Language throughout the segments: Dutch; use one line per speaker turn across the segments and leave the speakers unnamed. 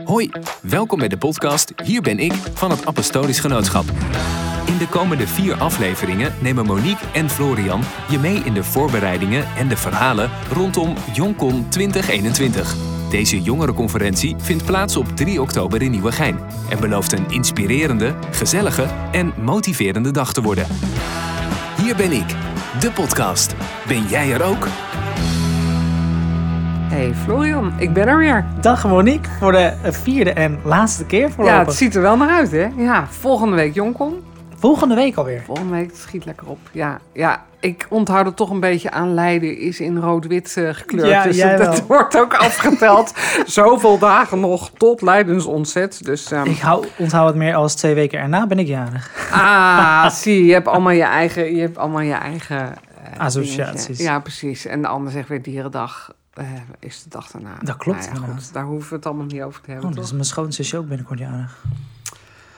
Hoi, welkom bij de podcast Hier ben ik van het Apostolisch Genootschap. In de komende vier afleveringen nemen Monique en Florian je mee in de voorbereidingen en de verhalen rondom Joncon 2021. Deze jongerenconferentie vindt plaats op 3 oktober in Nieuwegein en belooft een inspirerende, gezellige en motiverende dag te worden. Hier ben ik, de podcast. Ben jij er ook?
Hey Florian, ik ben er weer.
Dag Monique, voor de vierde en laatste keer
Ja,
voorlopig.
het ziet er wel naar uit, hè? Ja, volgende week Jonkon.
Volgende week alweer.
Volgende week, het schiet lekker op. Ja, ja ik onthoud het toch een beetje aan Leiden is in rood-wit eh, gekleurd.
Ja,
dus dat, wordt ook afgeteld. Zoveel dagen nog tot Leidens ontzet. Dus, ehm,
Ik hou, onthoud het meer als twee weken erna ben ik jarig.
ah, zie, je, hebt allemaal je eigen, je hebt allemaal je eigen eh,
Associaties.
dingetje. Ja, precies. En de ander zegt weer dierendag. Eh, is de dag daarna.
Dat klopt,
Nou ja, goed, daar hoeven we het allemaal niet over te hebben.
Oh,
toch?
dus mijn schoonzusje ook binnenkort jarig.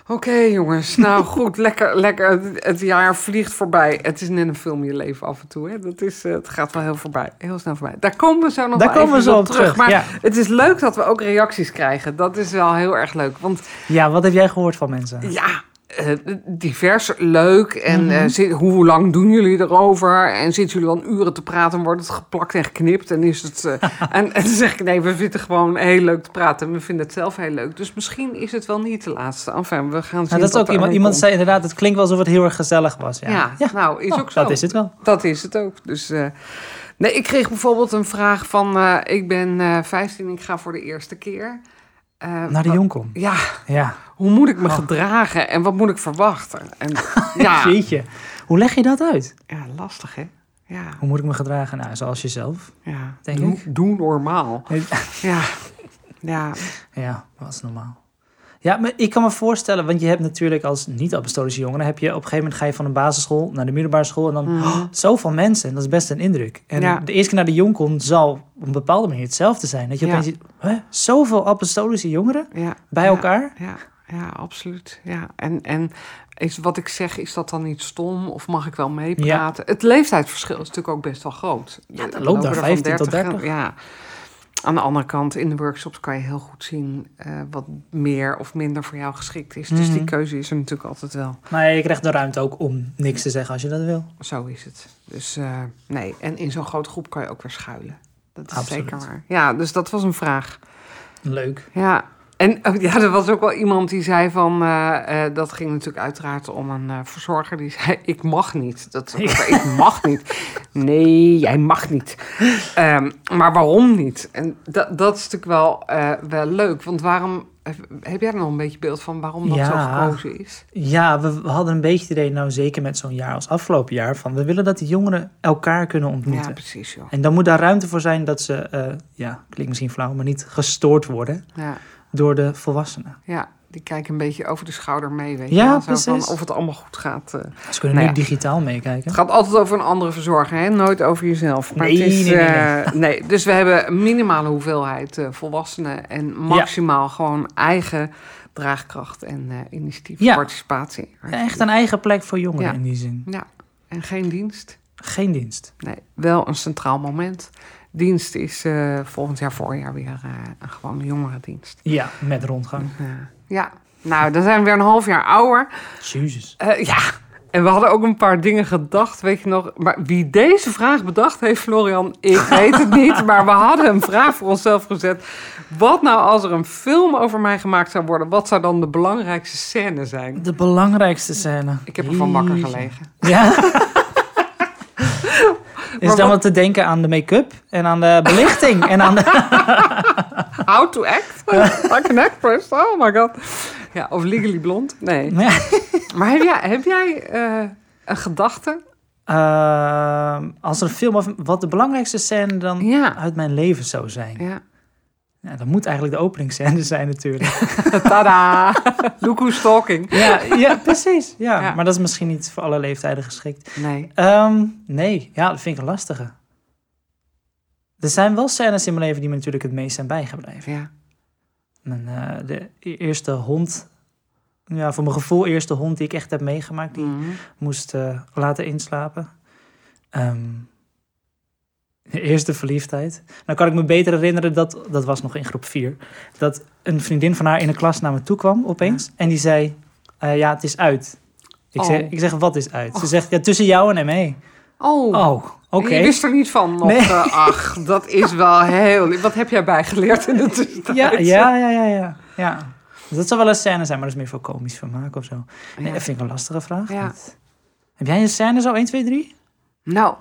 Oké, jongens. Nou goed, lekker, lekker. Het- jaar vliegt voorbij. Het is net een film je leven af en toe. Hè? Dat is, eh, het gaat wel heel voorbij. Heel snel voorbij. Daar komen we zo nog
Daar
wel
komen we zo
op terug.
terug,
Maar
ja.
het is leuk dat we ook reacties krijgen. Dat is wel heel erg leuk. Want
Ja, wat heb jij gehoord van mensen?
ja, eh, divers, leuk. En
Mhm.
eh, zit- hoe lang doen jullie erover? En zitten jullie al uren te praten en wordt het geplakt en geknipt? En, is het, eh, en, en dan zeg ik, nee, we vinden gewoon heel leuk te praten. En we vinden het zelf heel leuk. Dus misschien is het wel niet de laatste. Enfin, we gaan zien
Nou, dat is ook iemand, iemand zei inderdaad, het klinkt wel alsof het heel erg gezellig was. Ja,
Ja, nou, is
Oh,
ook zo.
Dat is het wel.
Dat is het ook. Dus, nee, ik kreeg bijvoorbeeld een vraag van... ik ben eh 15 ik ga voor de eerste keer. Eh,
Naar de jonkom.
Ja,
Ja,
hoe moet ik me
Oh.
gedragen en wat moet ik verwachten? En, ja,
jeetje. Hoe leg je dat uit?
ja, lastig hè? Ja,
Hoe moet ik me gedragen? Nou, zoals jezelf.
ja.
Denk
doe,
ik.
doe normaal. Ja, ja,
Ja, dat is normaal. Ja, maar ik kan me voorstellen, want je hebt natuurlijk als niet-apostolische jongeren, heb je op een gegeven moment ga je van een basisschool naar de middelbare school en dan
Mhm.
oh, zoveel mensen. En dat is best een indruk. En
Ja.
de eerste keer naar de Jonkon zal op een bepaalde manier hetzelfde zijn. Dat je
Ja.
opeens ziet, hè, zoveel apostolische jongeren
ja.
bij elkaar.
Ja, ja, absoluut. Ja. En, en is wat ik zeg, is dat dan niet stom? Of mag ik wel meepraten? Het leeftijdsverschil is natuurlijk ook best wel groot.
Ja, dat loopt daar
lopen er van
15 tot
30,
30.
Ja. Aan de andere kant, in de workshops kan je heel goed zien eh, wat meer of minder voor jou geschikt is. Dus die
Mhm.
keuze is er natuurlijk altijd wel.
Maar je krijgt de ruimte ook om niks te zeggen als je dat wil.
Zo is het. Dus eh, nee, en in zo'n grote groep kan je ook weer schuilen. Dat is
Absoluut.
zeker waar. Ja, dus dat was een vraag.
Leuk.
Ja, en oh, ja, er was ook wel iemand die zei van... eh, eh, dat ging natuurlijk uiteraard om een eh, verzorger. Die zei, ik mag niet. Dat, ik mag niet. Nee, jij mag niet. Ehm, maar waarom niet? En dat, dat is natuurlijk wel, wel leuk. Want waarom... Heb, jij er nog een beetje beeld van waarom dat zo
Ja.
gekozen is?
Ja, we, we hadden een beetje het idee, nou zeker met zo'n jaar als afgelopen jaar, van we willen dat de jongeren elkaar kunnen ontmoeten.
Ja, precies joh.
En dan moet daar ruimte voor zijn dat ze, ja, klinkt misschien flauw, maar niet gestoord worden
Ja,
door de volwassenen.
ja, die kijken een beetje over de schouder mee, weet je
Ja,
wel. Zo van
precies.
of het allemaal goed gaat. eh.
Ze kunnen
Nou
nu
ja.
digitaal meekijken.
Het gaat altijd over een andere verzorger, hè? nooit over jezelf. Maar
Nee,
het is,
nee, nee,
eh, nee. Dus we hebben een minimale hoeveelheid eh, volwassenen en maximaal gewoon eigen draagkracht en initiatief,
Ja.
participatie.
Echt een eigen plek voor jongeren in die zin.
Ja, en geen dienst.
Geen dienst.
Nee, wel een centraal moment. Dienst is eh, volgend jaar voorjaar weer eh, een gewone jongerendienst.
Ja, met rondgang.
Ja, nou, dan zijn we weer een half jaar ouder.
Jezus.
Eh, ja, en we hadden ook een paar dingen gedacht, weet je nog. Maar wie deze vraag bedacht heeft, Florian, ik weet het niet. Maar we hadden een vraag voor onszelf gezet. Wat nou als er een film over mij gemaakt zou worden? Wat zou dan de belangrijkste scène zijn?
De belangrijkste scène.
Ik heb ervan wakker
Jeetje.
gelegen.
Ja. Is dan wat te denken aan de make-up en aan de belichting en aan de...
How to act? like an actress? Oh my god. Ja, of Legally Blonde? Nee.
Ja.
Maar heb jij, heb jij eh, een gedachte?
Ehm, als er een film over wat de belangrijkste scène dan
Ja.
uit mijn leven zou zijn.
Ja.
Ja, dat moet eigenlijk de openingsscène zijn natuurlijk.
Tada! Look who's talking.
ja, ja, precies. Ja.
Ja.
Maar dat is misschien niet voor alle leeftijden geschikt.
Nee.
Ehm, nee, ja, dat vind ik een lastige. Er zijn wel scènes in mijn leven die me natuurlijk het meest zijn bijgebleven.
Ja.
Mijn, eh, de e- eerste hond, ja, voor mijn gevoel eerste hond die ik echt heb meegemaakt, die
Mhm.
moest eh, laten inslapen. Ehm, eerste verliefdheid. Dan kan ik me beter herinneren dat, dat was nog in groep 4, dat een vriendin van haar in de klas naar me toe kwam opeens. En die zei, eh, ja, het is uit. Ik,
Oh.
zeg, ik zeg, wat is uit? Ze zegt, ja, tussen jou en ME.
Oh,
Oh, oké.
je wist er niet van nog.
Nee.
eh, ach, dat is wel heel... Wat heb jij bijgeleerd in de tussentijd?
Ja, ja, ja, ja, ja. ja. Dat zou wel een scène zijn, maar dat is meer voor komisch vermaak of zo. Nee,
Ja.
dat vind ik een lastige vraag.
Ja.
Heb jij een scène zo 1, 2, 3?
Nou,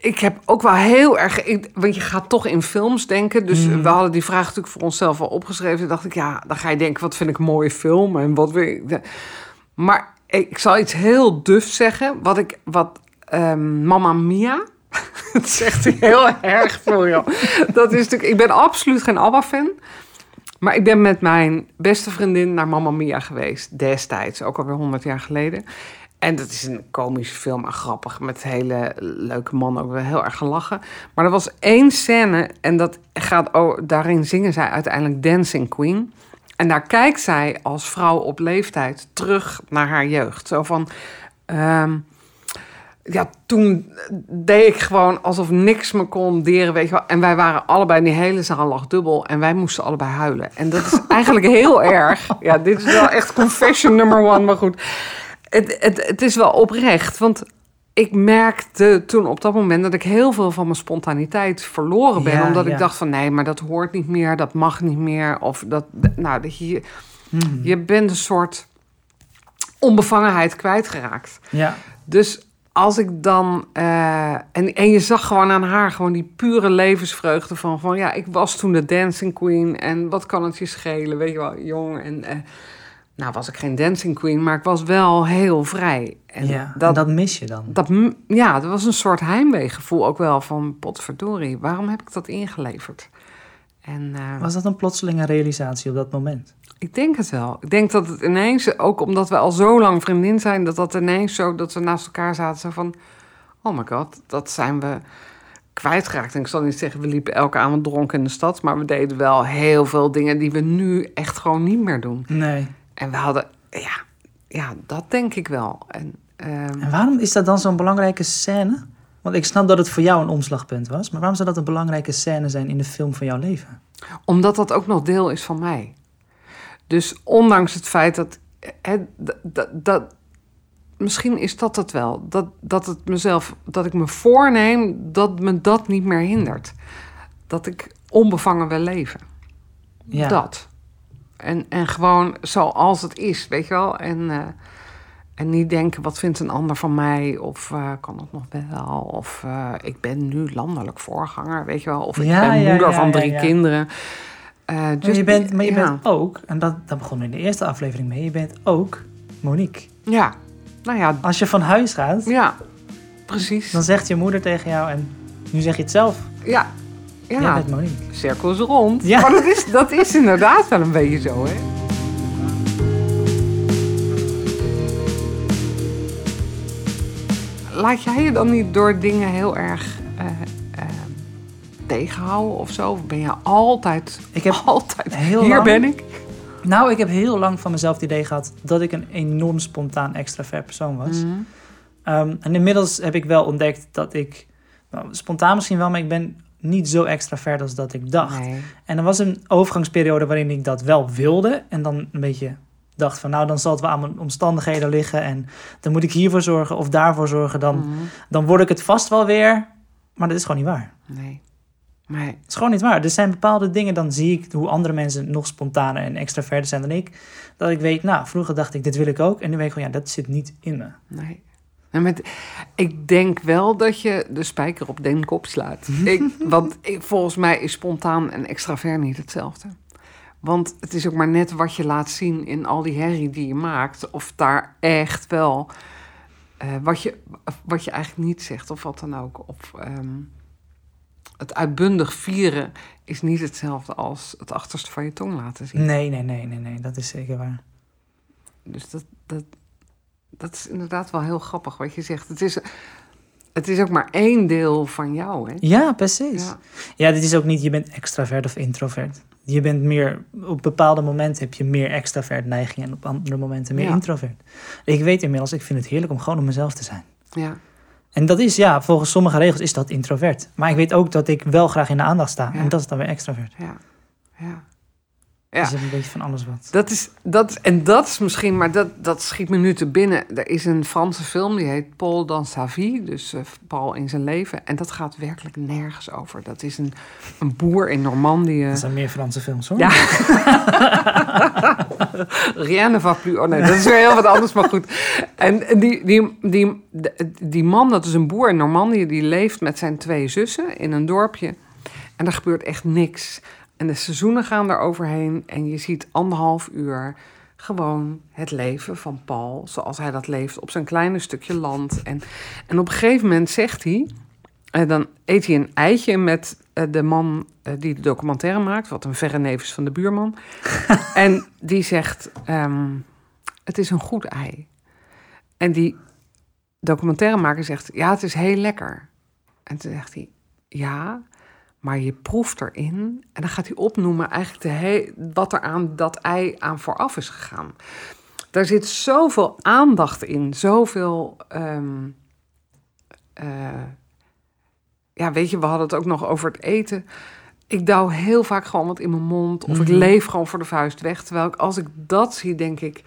ik, heb ook wel heel erg... ik- want je gaat toch in films denken. Dus
Mm.
we hadden die vraag natuurlijk voor onszelf al opgeschreven. Toen dacht ik, ja, dan ga je denken... wat vind ik een mooie film en wat wil ik... Maar ik zal iets heel duf zeggen. Wat ik... Wat, ehm, Mamma Mia... Het zegt heel erg veel, joh. Dat is natuurlijk... Ik ben absoluut geen ABBA-fan. Maar ik ben met mijn beste vriendin naar Mamma Mia geweest. Destijds, ook alweer 100 jaar geleden. En dat is een komische film en grappig. Met hele leuke mannen ook wel heel erg gelachen. Maar er was één scène en dat gaat, daarin zingen zij uiteindelijk Dancing Queen. En daar kijkt zij als vrouw op leeftijd terug naar haar jeugd. Zo van... ehm, ja, toen deed ik gewoon alsof niks me kon deren, weet je wel. En wij waren allebei, die hele zaal lag dubbel. En wij moesten allebei huilen. En dat is eigenlijk heel erg. Ja, dit is wel echt confession number one, maar goed. Het, het, het is wel oprecht, want ik merkte toen op dat moment... dat ik heel veel van mijn spontaniteit verloren ben.
Ja,
omdat
ja.
ik dacht van, nee, maar dat hoort niet meer, dat mag niet meer. Of dat, nou, dat je,
Mhm.
je bent een soort onbevangenheid kwijtgeraakt.
Ja.
Dus als ik dan. eh, en, en je zag gewoon aan haar gewoon die pure levensvreugde van. van ja, ik was toen de Dancing Queen. En wat kan het je schelen? Weet je wel, jong. En. eh, nou, was ik geen Dancing Queen, maar ik was wel heel vrij. En
ja.
dat,
en dat mis je dan.
dat, ja, dat was een soort heimweegevoel ook wel van potverdorie. Waarom heb ik dat ingeleverd? En, eh,
Was dat een plotselinge realisatie op dat moment?
ik denk het wel. Ik denk dat het ineens, ook omdat we al zo lang vriendin zijn, dat dat ineens zo, dat we naast elkaar zaten, zo van, oh my god, dat zijn we kwijtgeraakt. En ik zal niet zeggen, we liepen elke avond dronken in de stad, maar we deden wel heel veel dingen die we nu echt gewoon niet meer doen.
Nee.
En we hadden, ja, ja dat denk ik wel. En, ehm,
En waarom is dat dan zo'n belangrijke scène? Want ik snap dat het voor jou een omslagpunt was. Maar waarom zou dat een belangrijke scène zijn in de film van jouw leven?
Omdat dat ook nog deel is van mij. Dus ondanks het feit dat. Dat, dat- misschien is dat het wel. Dat, dat, het mezelf, dat ik me voorneem dat me dat niet meer hindert. Dat ik onbevangen wil leven.
Ja.
Dat. En, en gewoon zoals het is, weet je wel. En, eh, en niet denken, wat vindt een ander van mij? Of eh, kan het nog wel? Of eh, ik ben nu landelijk voorganger, weet je wel. Of ik
Ja,
ben
ja,
moeder
ja,
van drie kinderen. Eh,
Maar je bent, maar je bent ook, en dat, dat begon in de eerste aflevering mee, je bent ook Monique.
Ja, nou ja,
Als je van huis gaat,
ja, precies.
dan zegt je moeder tegen jou, en nu zeg je het zelf,
Ja, ja,
bent Monique.
cirkel is rond.
Ja.
Maar dat is, dat is inderdaad wel een beetje zo, hè. Laat jij je dan niet door dingen heel erg eh, eh, tegenhouden of zo? Of ben je altijd,
Ik heb
altijd,
heel
hier
lang-
ben ik?
Nou, ik heb heel lang van mezelf het idee gehad dat ik een enorm spontaan extravert persoon was.
Mhm.
Ehm, en inmiddels heb ik wel ontdekt dat ik, nou, spontaan misschien wel, maar ik ben niet zo extravert als dat ik dacht.
Nee.
En er was een overgangsperiode waarin ik dat wel wilde. En dan een beetje dacht van, nou dan zal het wel aan mijn omstandigheden liggen. En dan moet ik hiervoor zorgen of daarvoor zorgen. Dan,
Mhm.
dan word ik het vast wel weer. Maar dat is gewoon niet waar.
Nee. Nee.
Het is gewoon niet waar. Er zijn bepaalde dingen, dan zie ik hoe andere mensen nog spontaner en extraverter zijn dan ik. Dat ik weet, nou, vroeger dacht ik, dit wil ik ook. En nu weet ik gewoon, ja, dat zit niet in me.
Nee. Met, ik denk wel dat je de spijker op den kop slaat. ik, want ik, volgens mij is spontaan en extravert niet hetzelfde. Want het is ook maar net wat je laat zien in al die herrie die je maakt. Of daar echt wel eh, wat, je, wat je eigenlijk niet zegt of wat dan ook. Of ehm, het uitbundig vieren is niet hetzelfde als het achterste van je tong laten zien.
Nee, nee, nee, nee, nee. Dat is zeker waar.
Dus dat, dat, dat is inderdaad wel heel grappig wat je zegt. Het is, het is ook maar één deel van jou, hè?
Ja, precies.
Ja.
Ja, dit is ook niet je bent extravert of introvert. Je bent meer, op bepaalde momenten heb je meer extravert neiging en op andere momenten meer
Ja.
introvert. Ik weet inmiddels, ik vind het heerlijk om gewoon op mezelf te zijn.
ja.
En dat is, ja, volgens sommige regels is dat introvert. Maar ik weet ook dat ik wel graag in de aandacht sta.
Ja.
En dat is dan weer extrovert.
Ja. Ja.
Ja.
Ja.
Dus een beetje van alles wat.
Dat is, dat, en dat is misschien, maar dat, dat schiet me nu te binnen. Er is een Franse film die heet Paul dans sa vie, dus eh, Paul in zijn leven. En dat gaat werkelijk nergens over. Dat is een, een boer in Normandië.
Dat zijn meer Franse films hoor.
Ja. Rien ne va plus. Oh nee, dat is weer heel wat anders, maar goed. En die, die, die, die man, dat is een boer in Normandië, die leeft met zijn twee zussen in een dorpje. En er gebeurt echt niks. En de seizoenen gaan er overheen en je ziet anderhalf uur gewoon het leven van Paul zoals hij dat leeft op zijn kleine stukje land. En, en op een gegeven moment zegt hij, eh, dan eet hij een eitje met eh, de man eh, die de documentaire maakt, wat een verre neef is van de buurman. en die zegt, ehm, het is een goed ei. En die documentairemaker zegt, ja, het is heel lekker. En toen zegt hij, ja, maar je proeft erin. En dan gaat hij opnoemen eigenlijk de he- wat er aan dat ei aan vooraf is gegaan. Daar zit zoveel aandacht in, zoveel... ehm, eh, ja, weet je, we hadden het ook nog over het eten. Ik douw heel vaak gewoon wat in mijn mond. Of ik
Mhm.
leef gewoon voor de vuist weg. Terwijl ik, als ik dat zie, denk ik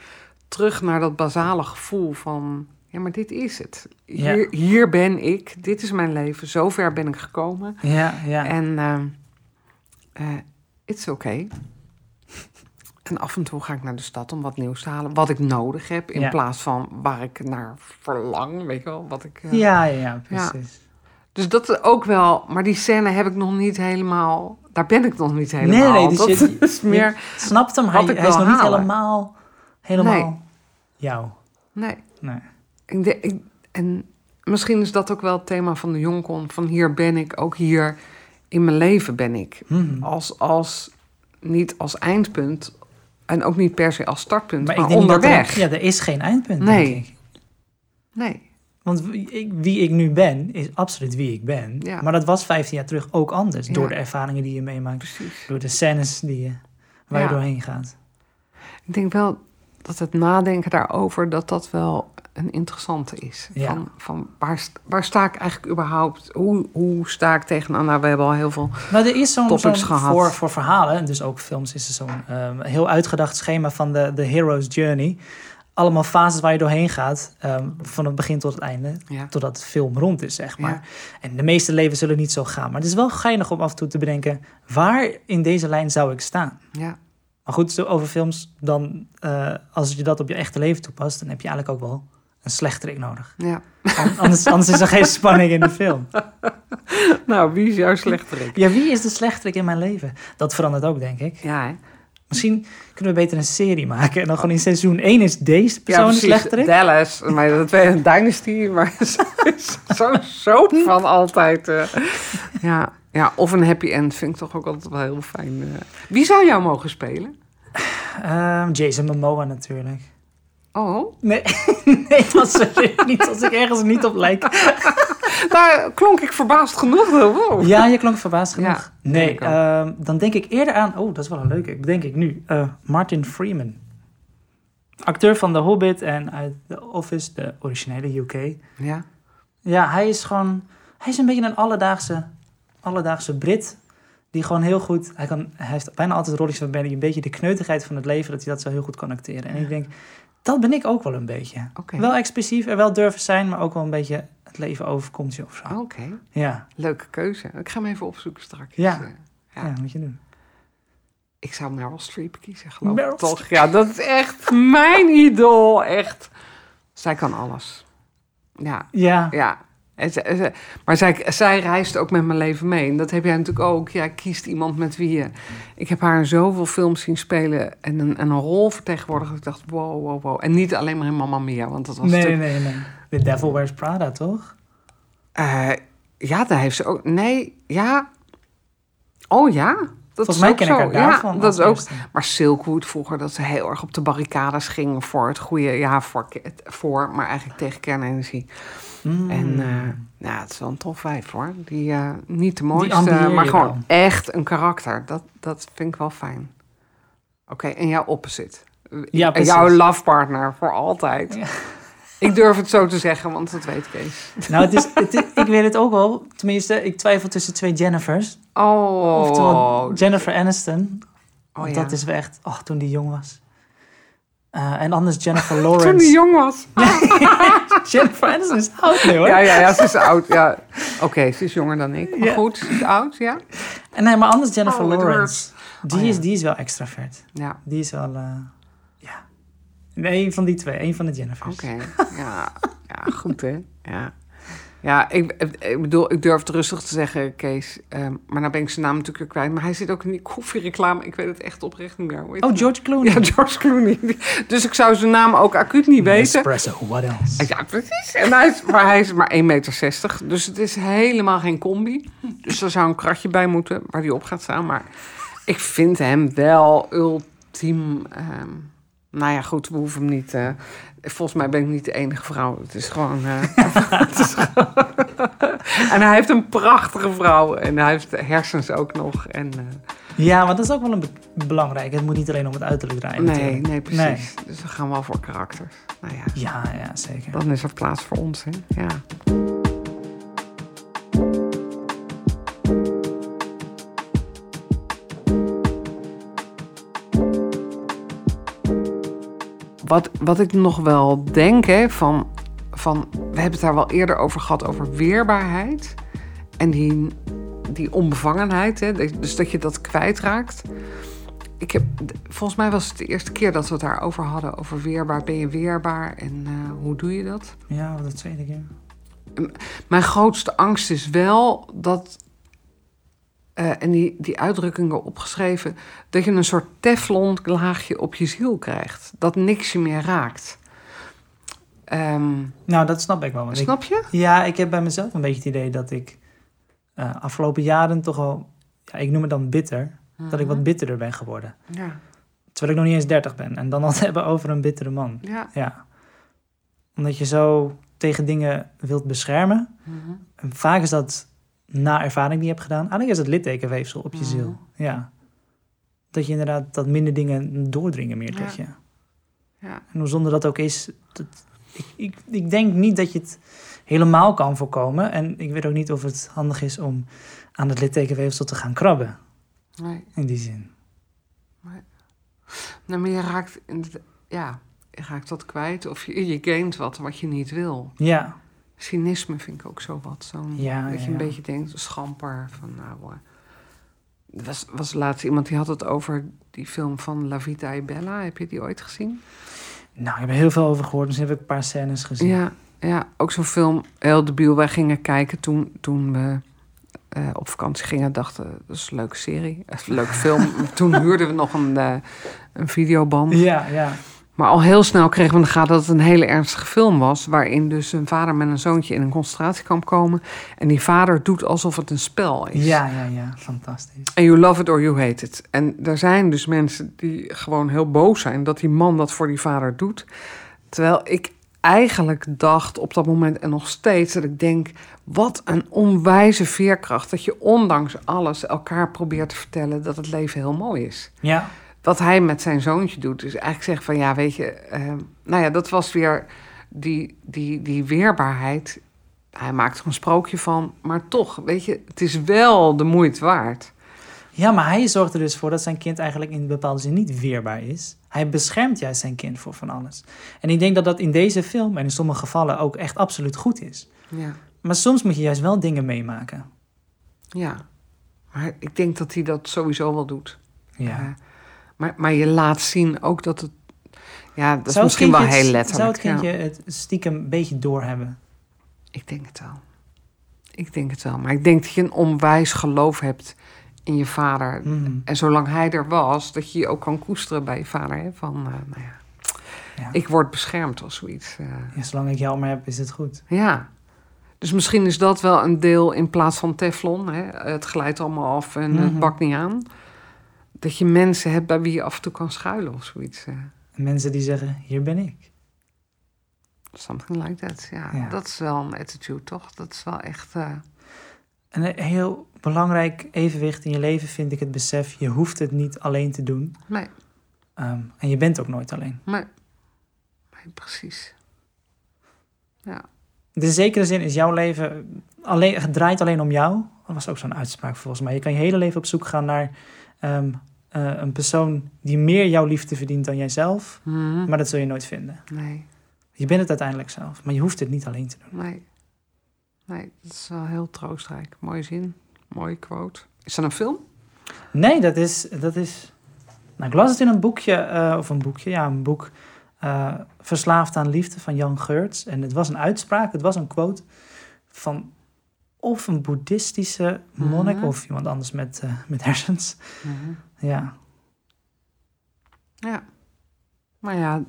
terug naar dat basale gevoel van... Ja, maar dit is het.
Ja.
Hier, hier ben ik. Dit is mijn leven. Zover ben ik gekomen.
Ja, ja.
En ehm eh, it's okay. En af en toe ga ik naar de stad om wat nieuws te halen. Wat ik nodig heb. In
Ja.
plaats van waar ik naar verlang. Weet je wel, wat ik... eh,
ja, ja, ja, precies.
dus dat is ook wel, maar die scène heb ik nog niet helemaal. Daar ben ik nog niet
Nee,
helemaal.
nee, dus
dat
je-
is meer.
Je snapt hem, hij, is nog niet helemaal, helemaal
Nee.
jou.
Nee.
Nee.
Ik en misschien is dat ook wel het thema van de Jonkon. Van hier ben ik, ook hier in mijn leven ben ik.
Mhm.
Als, als, niet als eindpunt en ook niet per se als startpunt, maar,
ik denk
onderweg.
Er, ja, er is geen eindpunt,
Nee.
denk ik.
Nee,
Want wie ik, nu ben, is absoluut wie ik ben.
Ja.
Maar dat was 15 jaar terug ook anders. Door de ervaringen die je meemaakt.
precies.
Door de scènes die je, waar je doorheen gaat.
Ik denk wel dat het nadenken daarover, dat dat wel een interessante is.
Ja.
Van, van waar, waar sta ik eigenlijk überhaupt? Hoe, hoe sta ik tegenaan? Nou, we hebben al heel veel...
Maar er is zo'n,
Topics
zo'n
gehad.
voor, voor verhalen, dus ook films, is er zo'n ehm, heel uitgedacht schema van de, de hero's journey. Allemaal fases waar je doorheen gaat, ehm, van het begin tot het einde,
Ja.
totdat de film rond is, zeg maar.
Ja.
En de meeste levens zullen niet zo gaan. Maar het is wel geinig om af en toe te bedenken, waar in deze lijn zou ik staan?
Ja,
Maar goed, over films, dan, eh, als je dat op je echte leven toepast, dan heb je eigenlijk ook wel een slechterik nodig.
ja.
An- anders, anders is er geen spanning in de film.
Nou, wie is jouw slechterik?
Ja, wie is de slechterik in mijn leven? Dat verandert ook, denk ik.
Ja, hè?
Misschien kunnen we beter een serie maken. En dan gewoon in seizoen 1 is deze persoon de slechterik.
Dallas, maar dat weet een Dynasty, maar zo soap van altijd. eh. ja, ja, of een happy end vind ik toch ook altijd wel heel fijn. eh. Wie zou jou mogen spelen?
Ehm, Jason Momoa natuurlijk.
Oh,
Nee, nee dat serieus niet. Als ik ergens niet op lijk.
daar klonk ik verbaasd genoeg. Wow.
Ja, je klonk verbaasd genoeg.
Ja,
nee,
denk
ehm, dan denk ik eerder aan... Oh, dat is wel een leuke. Denk ik nu. Eh, Martin Freeman. Acteur van The Hobbit en uit The Office, de originele UK.
Ja,
Ja, hij is gewoon... Hij is een beetje een alledaagse, alledaagse Brit. Die gewoon heel goed... Hij, kan, hij heeft bijna altijd rolletjes waarbij hij een beetje de kneutigheid van het leven... dat hij dat zo heel goed kan acteren. En ik denk, dat ben ik ook wel een beetje.
oké.
Wel expressief en wel durven zijn... maar ook wel een beetje het leven overkomt je of zo.
Oké,
Ja.
leuke keuze. Ik ga hem even opzoeken straks.
Ja.
Eh,
Ja.
Ja.
moet je doen.
Ik zou Meryl Streep kiezen, geloof ik toch? Ja, dat is echt mijn idool, echt. Zij kan alles. Ja,
Ja,
ja. Maar zij, zij reist ook met mijn leven mee. En dat heb jij natuurlijk ook. Jij kiest iemand met wie je... Ik heb haar in zoveel films zien spelen en een, en een rol vertegenwoordigen. Ik dacht, wow, wow, wow. En niet alleen maar in Mamma Mia, want dat was
nee,
natuurlijk...
nee, nee. The Devil Wears Prada, toch?
Eh, ja, daar heeft ze ook... Nee, ja. Oh ja. Dat
Volgens mij ken ik
zo.
haar daarvan.
Ja, dat is ook...
eerste.
Maar Silkwood vroeger, dat ze heel erg op de barricades gingen voor het goede... Ja, voor, voor maar eigenlijk tegen kernenergie.
Mm.
En eh, ja, het is wel een tof vijf hoor. Die eh, niet de mooiste, maar gewoon
wel.
echt een karakter. Dat, dat vind ik wel fijn. Oké, en jouw opposite.
Ja,
En
precies.
jouw love partner voor altijd.
Ja.
Ik durf het zo te zeggen, want dat weet Kees.
Nou, het is, het is- ik weet het ook wel. Tenminste, ik twijfel tussen twee Jennifers.
Oh,
Oftewel Jennifer Aniston.
oh, ja.
dat is wel echt... Oh, toen die jong was. Eh, en anders Jennifer Lawrence.
Toen die jong was.
Jennifer Aniston is oud nu hoor.
Ja, ja, ja, ze is oud. Ja. Oké, ze is jonger dan ik. Maar
Ja.
goed, ze is oud, ja.
En nee, maar anders Jennifer
Oh,
Lawrence. Die,
Oh, ja.
is, die is wel extravert.
Ja,
Die is wel... eh, ja. Nee, een van die twee. Een van de Jennifers.
oké. Ja, ja, goed hè. Ja. Ja, ik, ik bedoel, ik durf het rustig te zeggen, Kees. Ehm, maar nou ben ik zijn naam natuurlijk weer kwijt. Maar hij zit ook in die koffiereclame. Ik weet het echt oprecht niet meer.
Oh,
hij?
George Clooney.
Ja, George Clooney. Dus ik zou zijn naam ook acuut niet weten.
Espresso, what else?
Ja, precies. En hij is, maar hij is maar 1,60 meter. Dus het is helemaal geen combi. Dus er zou een kratje bij moeten waar hij op gaat staan. Maar ik vind hem wel ultiem. ehm, nou ja, goed, we hoeven hem niet. eh, volgens mij ben ik niet de enige vrouw. Het is gewoon. eh, het is gewoon- en hij heeft een prachtige vrouw. En hij heeft hersens ook nog. En, eh,
Ja, maar dat is ook wel een be- belangrijk. Het moet niet alleen om het uiterlijk draaien.
nee,
natuurlijk.
nee, precies. Dus we gaan wel voor karakters. Nou ja,
Ja, ja, zeker.
dan is er plaats voor ons. Hè? Ja. Wat, wat ik nog wel denk, hè, van, van, we hebben het daar wel eerder over gehad, over weerbaarheid. En die, die onbevangenheid, hè, dus dat je dat kwijtraakt. Ik heb, volgens mij was het de eerste keer dat we het daarover hadden, over weerbaar. Ben je weerbaar en eh, hoe doe je dat?
Ja, dat tweede keer.
Mijn grootste angst is wel dat, eh, en die, die uitdrukkingen opgeschreven, dat je een soort teflon laagje op je ziel krijgt. Dat niks je meer raakt. Ehm,
Nou, dat snap ik wel. want ik-
snap je?
ja, ik heb bij mezelf een beetje het idee dat ik eh, afgelopen jaren toch wel... Ja, ik noem het dan bitter. Dat ik wat bitterder ben geworden.
Ja,
Terwijl ik nog niet eens 30 ben. En dan al het hebben over een bittere man.
ja.
Ja. Omdat je zo tegen dingen wilt beschermen.
Mhm.
En vaak is dat na ervaring die je hebt gedaan. Eigenlijk is het littekenweefsel op je ziel. Ja. Dat je inderdaad dat minder dingen doordringen meer tot
Ja.
je.
Ja.
En hoe zonder dat ook is, dat, ik, ik, ik denk niet dat je het helemaal kan voorkomen. En ik weet ook niet of het handig is om aan het littekenweefsel te gaan krabben.
Nee.
In die zin.
Nou, maar je raakt, ja, je raakt wat kwijt of je, je gaint wat wat je niet wil.
Ja,
Cynisme vind ik ook zo wat. Zo'n,
Ja,
dat je een
ja.
beetje denkt, schamper. Van, nou, eh, er was, was laatst iemand die had het over die film van La Vita e Bella. Heb je die ooit gezien?
nou, ik heb er heel veel over gehoord. Dus heb ik een paar scènes gezien.
Ja, ja ook zo'n film, heel debiel. Wij gingen kijken toen, toen we eh, op vakantie gingen. Dachten, dat is een leuke serie, een leuke film. toen huurden we nog een, eh, een videoband.
Ja, ja.
Maar al heel snel kregen we in de gaten dat het een hele ernstige film was. Waarin dus een vader met een zoontje in een concentratiekamp komen. En die vader doet alsof het een spel is.
Ja, ja, ja. Fantastisch.
En you love it or you hate it. En er zijn dus mensen die gewoon heel boos zijn dat die man dat voor die vader doet. Terwijl ik eigenlijk dacht op dat moment en nog steeds dat ik denk... wat een onwijze veerkracht dat je ondanks alles elkaar probeert te vertellen dat het leven heel mooi is
Ja,
wat hij met zijn zoontje doet, is eigenlijk zeggen van ja, weet je, eh, nou ja, dat was weer die, die, die weerbaarheid. Hij maakt er een sprookje van, maar toch, weet je, het is wel de moeite waard.
Ja, maar hij zorgt er dus voor dat zijn kind eigenlijk in bepaalde zin niet weerbaar is. Hij beschermt juist zijn kind voor van alles. En ik denk dat dat in deze film en in sommige gevallen ook echt absoluut goed is.
Ja,
Maar soms moet je juist wel dingen meemaken.
ja. Maar ik denk dat hij dat sowieso wel doet.
Ja.
Eh, maar, maar je laat zien ook dat het, ja, dat is
Zou
misschien wel heel letterlijk.
Zou het
ja.
kindje het stiekem een beetje doorhebben?
Ik denk het wel. Ik denk het wel. Maar ik denk dat je een onwijs geloof hebt in je vader.
Mhm.
En zolang hij er was, dat je je ook kan koesteren bij je vader. Hè? Van, eh, nou ja,
Ja.
ik word beschermd of zoiets.
Ja, zolang ik jou maar heb, is het goed.
ja. Dus misschien is dat wel een deel in plaats van teflon. Hè? Het glijdt allemaal af en het
Mhm.
bakt niet aan. Dat je mensen hebt bij wie je af en toe kan schuilen of zoiets. eh.
En mensen die zeggen, hier ben ik.
Something like that. Ja,
Ja.
dat is wel een attitude, toch? Dat is wel echt... eh,
En een heel belangrijk evenwicht in je leven vind ik het besef, je hoeft het niet alleen te doen.
Nee,
Ehm, en je bent ook nooit alleen.
nee. Nee, precies. Ja.
In zekere zin is jouw leven alleen, het draait alleen om jou. Dat was ook zo'n uitspraak volgens mij. Je kan je hele leven op zoek gaan naar ehm, eh, een persoon die meer jouw liefde verdient dan jijzelf.
Mhm.
Maar dat zul je nooit vinden.
Nee,
Je bent het uiteindelijk zelf, maar je hoeft het niet alleen te doen.
nee. Nee, dat is wel heel troostrijk. Mooie zin, mooie quote. Is dat een film?
Nee, dat is. Dat is nou, ik las het in een boekje, eh, of een boekje, ja, een boek. eh, Verslaafd aan liefde van Jan Geurts. En het was een uitspraak, het was een quote van of een boeddhistische monnik
Mhm.
of iemand anders met, met hersens. Ja,
Ja. Maar ja,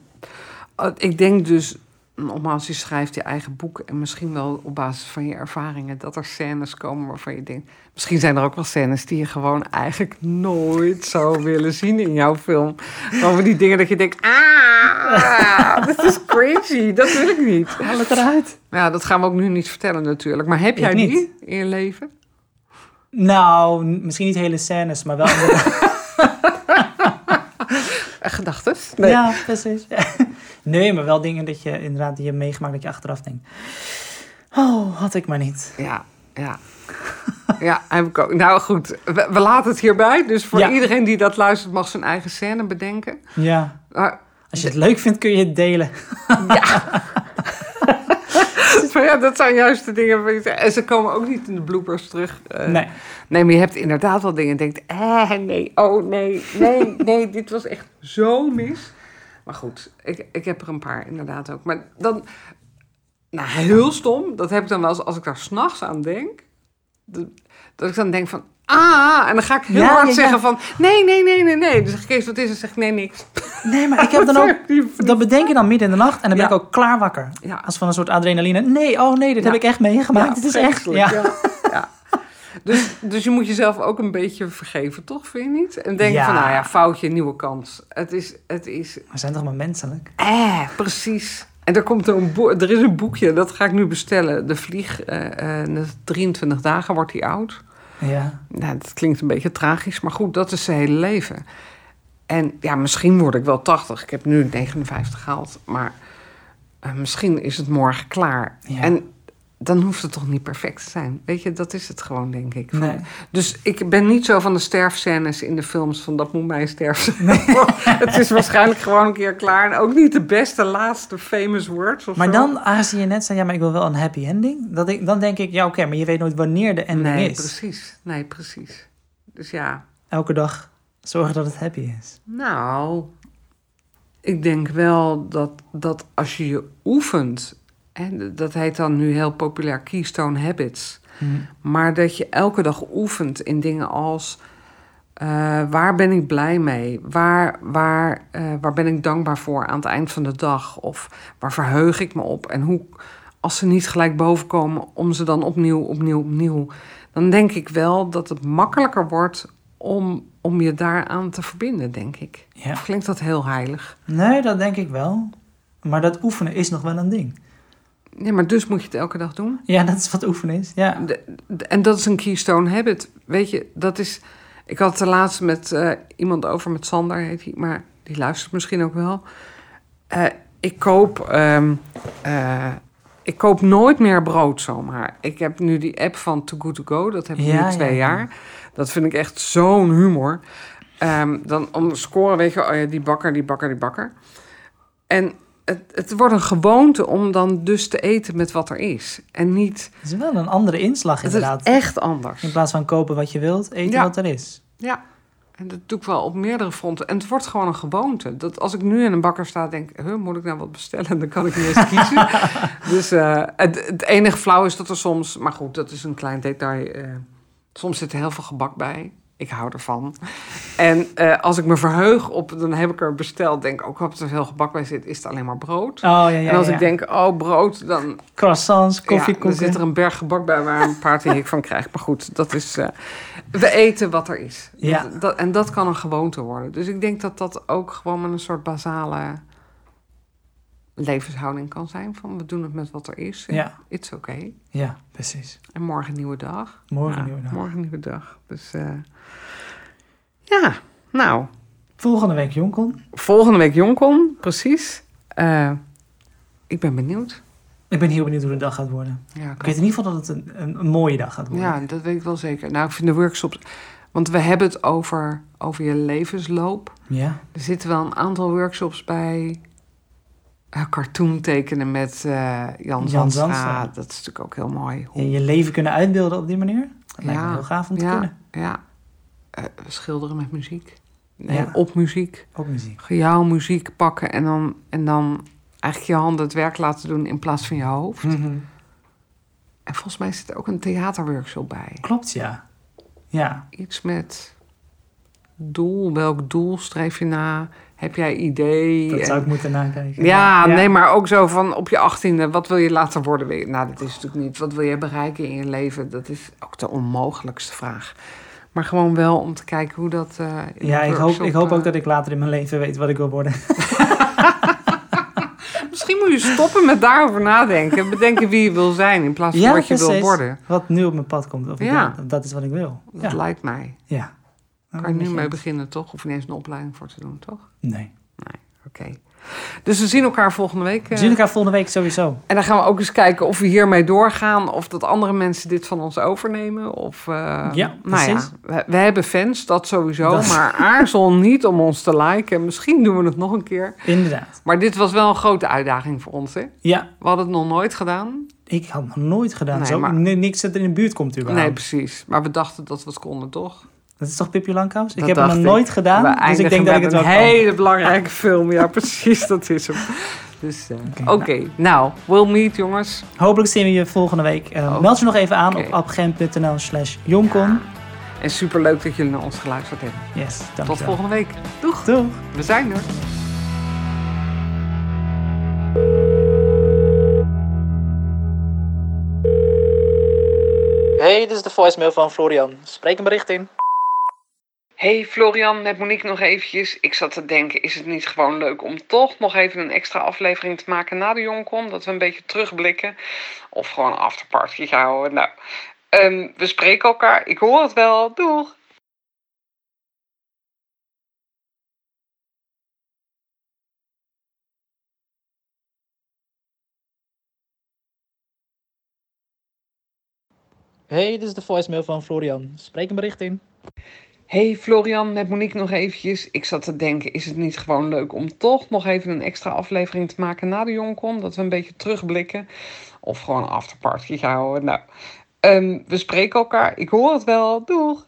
eh, ik denk dus, nogmaals, je schrijft je eigen boek en misschien wel op basis van je ervaringen dat er scènes komen waarvan je denkt, misschien zijn er ook wel scènes die je gewoon eigenlijk nooit zou willen zien in jouw film. Over die dingen dat je denkt, ah, dat is crazy, dat wil ik niet.
haal het eruit.
Ja, dat gaan we ook nu niet vertellen natuurlijk. Maar heb jij
niet.
die in je leven?
Nou, misschien niet hele scènes, maar wel.
Gedachten?
Ja, precies. nee, maar wel dingen dat je inderdaad die je hebt meegemaakt dat je achteraf denkt. Oh, had ik maar niet.
Ja, ja. Ja, heb ik ook. Nou goed, we, we laten het hierbij. Dus voor
Ja.
iedereen die dat luistert, mag zijn eigen scène bedenken.
Ja.
Maar,
Als je het leuk vindt, kun je het delen.
maar ja, dat zijn juist de dingen. En ze komen ook niet in de bloopers terug. Eh,
Nee.
Nee, maar je hebt inderdaad wel dingen. en denkt, eh, nee, oh nee, nee, nee, dit was echt zo mis. Maar goed, ik, ik heb er een paar inderdaad ook. Maar dan, nou heel stom, dat heb ik dan wel eens als ik daar s'nachts aan denk. Dat, dat ik dan denk van, ah, en dan ga ik heel
Ja,
hard
ja,
zeggen van, nee, nee, nee, nee, nee. Dus zeg ik, Kees, wat is het? Zeg ik, nee, niks.
Nee, maar ik heb dan ook... Dat bedenk je dan midden in de nacht en dan ben ik ook klaar wakker.
Ja.
Als van een soort adrenaline. Nee, oh nee, dit heb ik echt meegemaakt. dit is echt... Ja.
Dus, dus je moet jezelf ook een beetje vergeven, toch? Vind je niet? En denken
Ja.
van, nou ja, foutje, nieuwe kans. Het is, het is,
We zijn toch maar menselijk?
eh, precies. En er, komt een er is een boekje, dat ga ik nu bestellen. De vlieg, eh, eh, 23 dagen wordt hij oud.
Ja.
Nou, dat klinkt een beetje tragisch, maar goed, dat is zijn hele leven. En ja, misschien word ik wel 80. Ik heb nu 59 gehaald, maar eh, misschien is het morgen klaar.
Ja.
En dan hoeft het toch niet perfect te zijn. Weet je, dat is het gewoon, denk ik.
Nee.
Dus ik ben niet zo van de sterfscènes in de films van dat moet mijn sterf zijn. het is waarschijnlijk gewoon een keer klaar. En ook niet de beste laatste famous words of
Maar
zo.
dan, aangezien je net zei, ja, maar ik wil wel een happy ending. Dat ik, dan denk ik, ja, oké, maar je weet nooit wanneer de ending
Nee,
is.
precies. Nee, precies. Dus ja,
Elke dag zorgen dat het happy is.
Nou, ik denk wel dat, dat als je je oefent, en dat heet dan nu heel populair Keystone Habits,
Hm.
maar dat je elke dag oefent in dingen als eh, waar ben ik blij mee? Waar, waar, eh, waar ben ik dankbaar voor aan het eind van de dag? Of waar verheug ik me op? En hoe, als ze niet gelijk bovenkomen, om ze dan opnieuw, opnieuw, opnieuw. Dan denk ik wel dat het makkelijker wordt om, om je daaraan te verbinden, denk ik.
Ja.
Klinkt dat heel heilig?
Nee, dat denk ik wel. Maar dat oefenen is nog wel een ding.
Ja, maar dus moet je het elke dag doen.
Ja, dat is wat oefenen is. Ja.
De- de- en dat is een keystone habit. Weet je, dat is. Ik had het er laatst met eh, iemand over, met Sander heet hij, maar die luistert misschien ook wel. Eh, ik koop. ehm, eh, ik koop nooit meer brood zomaar. Ik heb nu die app van Too Good To Go. Dat heb ik
Ja,
nu twee
ja, ja.
jaar. Dat vind ik echt zo'n humor. Ehm, dan om scoren, weet je, oh ja, die bakker, die bakker, die bakker. En het, het wordt een gewoonte om dan dus te eten met wat er is. En niet...
Het is wel een andere inslag
Het
inderdaad.
is echt anders.
In plaats van kopen wat je wilt, eten
Ja.
wat er is.
Ja, en dat doe ik wel op meerdere fronten. En het wordt gewoon een gewoonte. Dat als ik nu in een bakker sta, denk ik, huh, moet ik nou wat bestellen? Dan kan ik niet eens kiezen. dus eh, het, het enige flauw is dat er soms, maar goed, dat is een klein detail. eh, soms zit er heel veel gebak bij. Ik hou ervan. En eh, als ik me verheug op, dan heb ik er besteld. Denk ik ook, als er veel gebak bij zit, is het alleen maar brood.
Oh ja, ja.
en als
ja.
ik denk, oh brood, dan
Croissants,
ja, dan zit er een berg gebak bij waar een paard hik van krijgt. Maar goed, dat is. eh, we eten wat er is.
Ja.
Dat, dat- en dat kan een gewoonte worden. Dus ik denk dat dat ook gewoon met een soort basale levenshouding kan zijn. Van we doen het met wat er is.
Ja.
It's okay.
Ja, precies.
En morgen een nieuwe dag.
Morgen
Ja,
nieuwe dag.
Morgen nieuwe dag. Dus eh, ja, nou.
Volgende week Jonkon.
Volgende week Jonkon, precies. Eh, ik ben benieuwd.
Ik ben heel benieuwd hoe de dag gaat worden.
Ja,
Ik weet in ieder geval dat het een, een, een mooie dag gaat worden.
Ja, dat weet ik wel zeker. Nou, ik vind de workshops... Want we hebben het over, over je levensloop.
Ja.
Er zitten wel een aantal workshops bij. Uh, cartoon tekenen met uh, Jan,
Jan
Zandstra. Dat is natuurlijk ook heel mooi.
En je leven kunnen uitbeelden op die manier. Dat lijkt me heel gaaf om te
ja.
kunnen.
Ja, Eh, schilderen met muziek. Nee,
Ja.
op muziek.
Ook muziek.
Jouw muziek pakken en dan, en dan eigenlijk je handen het werk laten doen in plaats van je hoofd.
Mhm.
En volgens mij zit er ook een theaterworkshop bij.
Klopt, ja. Ja.
Iets met doel. Welk doel streef je na? Heb jij idee?
Dat zou ik moeten nakijken.
Ja, nee, maar ook zo van op je achttiende, wat wil je later worden? Nou, dat is natuurlijk niet. Wat wil je bereiken in je leven? Dat is ook de onmogelijkste vraag. Maar gewoon wel om te kijken hoe dat. in
Ja, ik hoop, ik hoop ook dat ik later in mijn leven weet wat ik wil worden.
Misschien moet je stoppen met daarover nadenken. Bedenken wie je wil zijn in plaats van
Ja,
wat je wil worden.
Wat nu op mijn pad komt. Of
Ja.
dat is wat ik wil.
Dat
Ja.
lijkt mij.
ja.
Kan je nu mee beginnen, toch? Hoef je niet eens een opleiding voor te doen, toch?
Nee.
Oké. Dus we zien elkaar volgende week.
We
eh,
zien elkaar volgende week sowieso.
En dan gaan we ook eens kijken of we hiermee doorgaan. Of dat andere mensen dit van ons overnemen. Of, eh,
Ja,
nou ja,
precies.
we, we hebben fans, dat sowieso.
Dat-
Maar aarzel niet om ons te liken. Misschien doen we het nog een keer.
Inderdaad.
Maar dit was wel een grote uitdaging voor ons. Hè?
Ja,
We hadden het nog nooit gedaan.
ik had nog nooit gedaan.
Nee,
zo,
maar-
ni- Niks dat in de buurt komt überhaupt.
Nee, precies. Maar we dachten dat we het konden, toch?
Dat is toch Pippi Langkous? Ik heb het nog nooit gedaan,
we
dus ik denk dat ik het wel
een
kan.
hele belangrijke film. Ja, precies, dat is hem. Dus, eh,
Oké,
oké. Nou, we'll meet, jongens.
Hopelijk zien we je volgende week. Eh,
Oh.
Meld je nog even aan op abgem.nl slash jonkon.
En superleuk dat jullie naar ons geluisterd hebben.
Yes, dankjewel.
Tot volgende week. Doeg.
Doeg.
We zijn er.
Hey, dit is de voicemail van Florian. Spreek een bericht in.
Hey Florian, met Monique nog eventjes. Ik zat te denken, is het niet gewoon leuk om toch nog even een extra aflevering te maken na de Joncom? Dat we een beetje terugblikken. Of gewoon een afterparty gaan houden. Nou, ehm, we spreken elkaar. Ik hoor het wel. Doeg!
Hey, dit is de voicemail van Florian. Spreek een bericht in.
Hey Florian, met Monique nog eventjes. Ik zat te denken, is het niet gewoon leuk om toch nog even een extra aflevering te maken na de Joncom? Dat we een beetje terugblikken. Of gewoon een afterparty gaan houden. Nou, ehm, we spreken elkaar. Ik hoor het wel. Doeg!